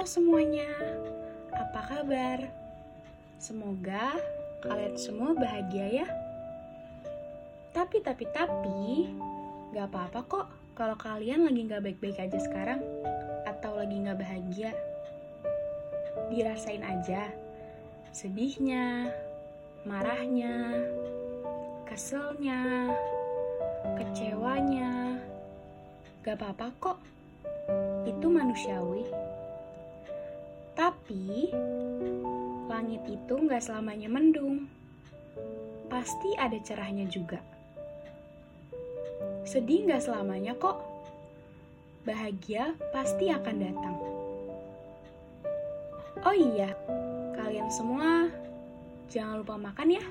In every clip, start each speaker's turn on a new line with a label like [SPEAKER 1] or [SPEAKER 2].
[SPEAKER 1] Semuanya, apa kabar? Semoga kalian semua bahagia ya. Tapi, tapi, tapi, gak apa-apa kok kalau kalian lagi gak baik-baik aja sekarang atau lagi gak bahagia. Dirasain aja sedihnya, marahnya, keselnya, kecewanya. Gak apa-apa kok, itu manusiawi. Tapi, langit itu gak selamanya mendung. Pasti ada cerahnya juga. Sedih gak selamanya kok. Bahagia pasti akan datang. Oh iya, kalian semua jangan lupa makan ya.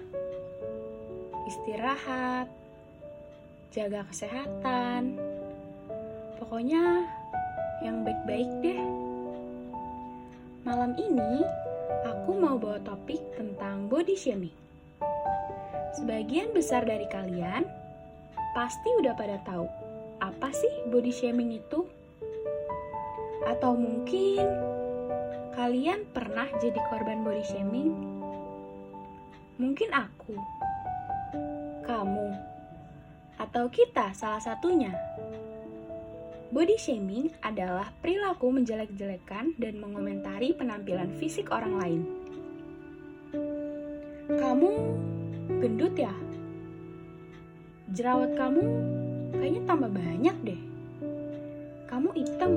[SPEAKER 1] Istirahat, jaga kesehatan. Pokoknya yang baik-baik deh. Malam ini aku mau bawa topik tentang body shaming. Sebagian besar dari kalian pasti udah pada tahu apa sih body shaming itu? Atau mungkin kalian pernah jadi korban body shaming? Mungkin aku, kamu, atau kita salah satunya. Body shaming adalah perilaku menjelek-jelekan dan mengomentari penampilan fisik orang lain. Kamu gendut ya? Jerawat kamu kayaknya tambah banyak deh. Kamu hitam,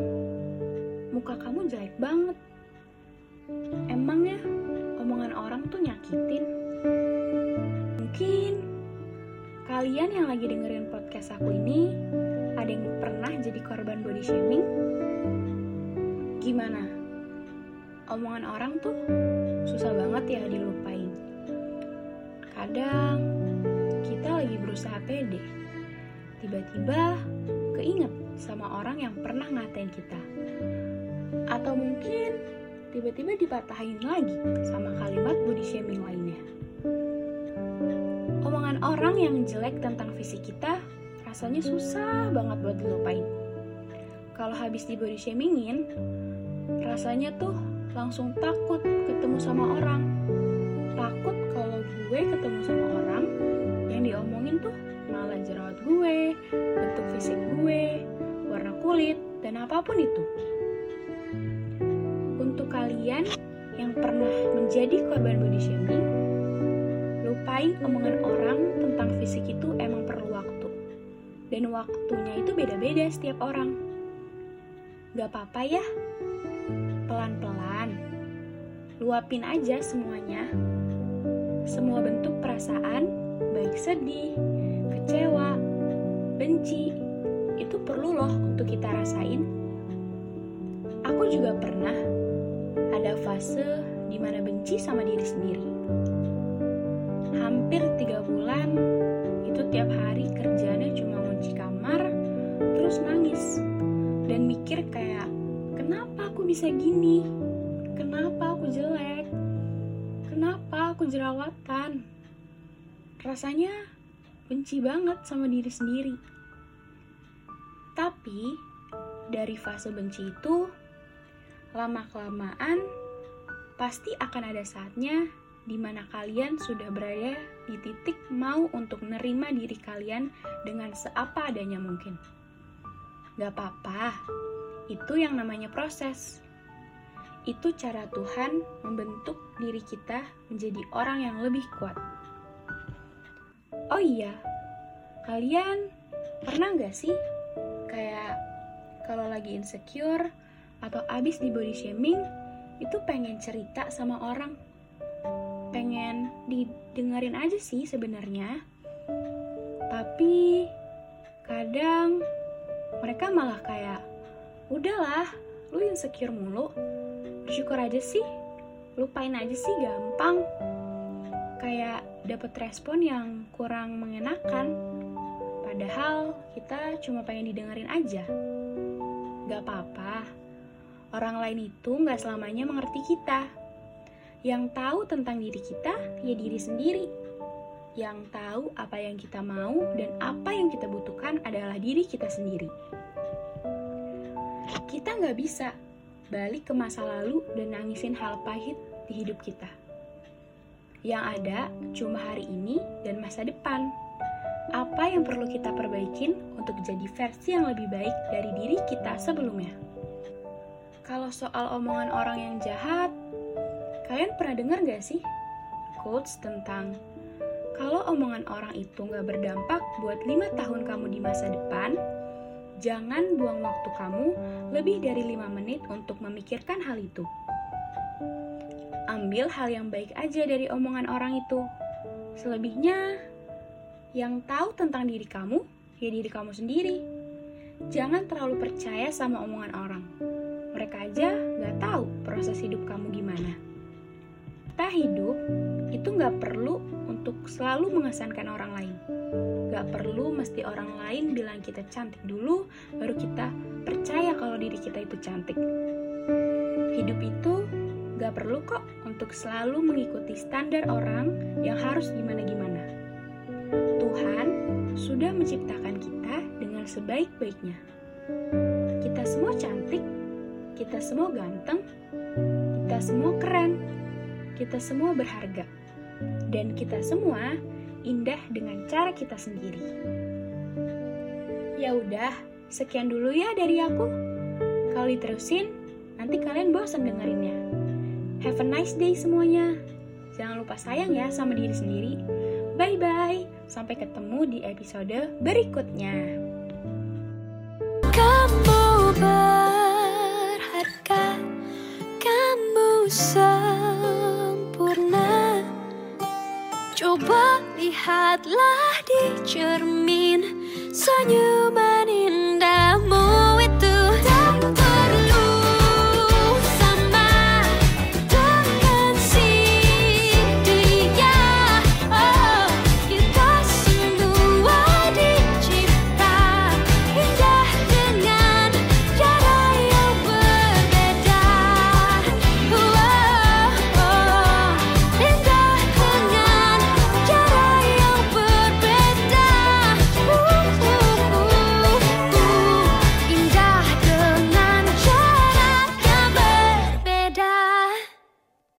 [SPEAKER 1] muka kamu jelek banget. Emangnya omongan orang tuh nyakitin? Mungkin kalian yang lagi dengerin podcast aku ini ada yang pernah jadi korban body shaming? Gimana? Omongan orang tuh susah banget ya dilupain. Kadang kita lagi berusaha pede, tiba-tiba keinget sama orang yang pernah ngatain kita. Atau mungkin tiba-tiba dipatahin lagi sama kalimat body shaming lainnya. Omongan orang yang jelek tentang fisik kita rasanya susah banget buat dilupain. Kalau habis di body shamingin, rasanya tuh langsung takut ketemu sama orang. Takut kalau gue ketemu sama orang yang diomongin tuh malah jerawat gue, bentuk fisik gue, warna kulit, dan apa pun itu. Untuk kalian yang pernah menjadi korban body shaming, lupain omongan orang tentang fisik itu emang perlu waktu. Dan waktunya itu beda-beda setiap orang. Gak apa-apa ya, pelan-pelan. Luapin aja semuanya. Semua bentuk perasaan, baik sedih, kecewa, benci, itu perlu loh untuk kita rasain. Aku juga pernah ada fase di mana benci sama diri sendiri. Hampir tiga bulan, itu tiap hari kerjanya cuma ngunci kamar, terus nangis. Dan mikir kayak, kenapa aku bisa gini? Kenapa aku jelek? Kenapa aku jerawatan? Rasanya benci banget sama diri sendiri. Tapi, dari fase benci itu, lama-kelamaan pasti akan ada saatnya di mana kalian sudah berada di titik mau untuk nerima diri kalian dengan seapa adanya mungkin. Gak apa-apa, itu yang namanya proses. Itu cara Tuhan membentuk diri kita menjadi orang yang lebih kuat. Oh iya, kalian pernah gak sih kayak kalau lagi insecure atau abis di body shaming itu pengen cerita sama orang pengen didengerin aja sih sebenarnya. Tapi kadang mereka malah kayak udahlah lu insecure mulu. Bersyukur aja sih lupain aja sih gampang. Kayak dapet respon yang kurang mengenakan. Padahal kita cuma pengen didengerin aja. Gak apa-apa. Orang lain itu gak selamanya mengerti kita yang tahu tentang diri kita ya diri sendiri. Yang tahu apa yang kita mau dan apa yang kita butuhkan adalah diri kita sendiri. Kita nggak bisa balik ke masa lalu dan nangisin hal pahit di hidup kita. Yang ada cuma hari ini dan masa depan. Apa yang perlu kita perbaikin untuk jadi versi yang lebih baik dari diri kita sebelumnya? Kalau soal omongan orang yang jahat, kalian pernah dengar gak sih quotes tentang kalau omongan orang itu nggak berdampak buat lima tahun kamu di masa depan, jangan buang waktu kamu lebih dari lima menit untuk memikirkan hal itu. Ambil hal yang baik aja dari omongan orang itu. Selebihnya, yang tahu tentang diri kamu, ya diri kamu sendiri. Jangan terlalu percaya sama omongan orang. Mereka aja nggak tahu proses hidup kamu gimana. Kita hidup itu nggak perlu untuk selalu mengesankan orang lain. Gak perlu mesti orang lain bilang kita cantik dulu, baru kita percaya kalau diri kita itu cantik. Hidup itu gak perlu kok untuk selalu mengikuti standar orang yang harus gimana-gimana. Tuhan sudah menciptakan kita dengan sebaik-baiknya. Kita semua cantik, kita semua ganteng, kita semua keren, kita semua berharga dan kita semua indah dengan cara kita sendiri. Ya udah, sekian dulu ya dari aku. Kalau diterusin, nanti kalian bosan dengerinnya. Have a nice day semuanya. Jangan lupa sayang ya sama diri sendiri. Bye bye. Sampai ketemu di episode berikutnya.
[SPEAKER 2] Kamu berharga, kamu sempurna. Coba lihatlah di cermin senyuman.